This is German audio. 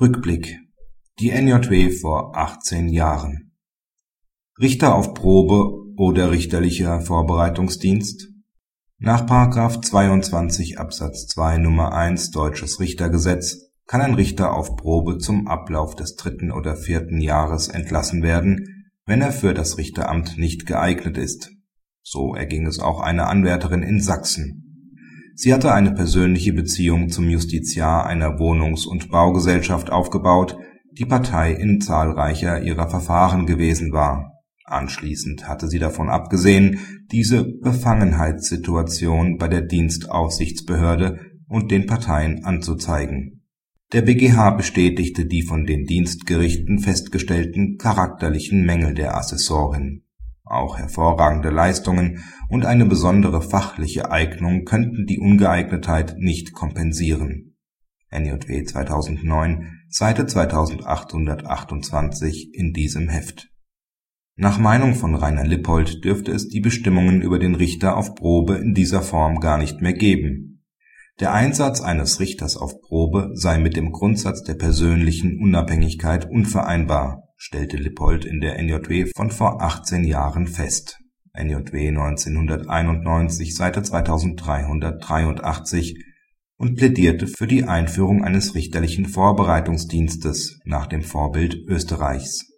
Rückblick Die NJW vor 18 Jahren Richter auf Probe oder richterlicher Vorbereitungsdienst Nach § 22 Absatz 2 Nr. 1 Deutsches Richtergesetz kann ein Richter auf Probe zum Ablauf des dritten oder vierten Jahres entlassen werden, wenn er für das Richteramt nicht geeignet ist. So erging es auch einer Anwärterin in Sachsen Sie hatte eine persönliche Beziehung zum Justiziar einer Wohnungs und Baugesellschaft aufgebaut, die Partei in zahlreicher ihrer Verfahren gewesen war. Anschließend hatte sie davon abgesehen, diese Befangenheitssituation bei der Dienstaufsichtsbehörde und den Parteien anzuzeigen. Der BGH bestätigte die von den Dienstgerichten festgestellten charakterlichen Mängel der Assessorin auch hervorragende Leistungen und eine besondere fachliche Eignung könnten die Ungeeignetheit nicht kompensieren (NJW 2009, Seite 2828 in diesem Heft). Nach Meinung von Rainer Lippold dürfte es die Bestimmungen über den Richter auf Probe in dieser Form gar nicht mehr geben. Der Einsatz eines Richters auf Probe sei mit dem Grundsatz der persönlichen Unabhängigkeit unvereinbar stellte Lippold in der NJW von vor 18 Jahren fest. (NJW 1991, Seite 2383) und plädierte für die Einführung eines richterlichen Vorbereitungsdienstes nach dem Vorbild Österreichs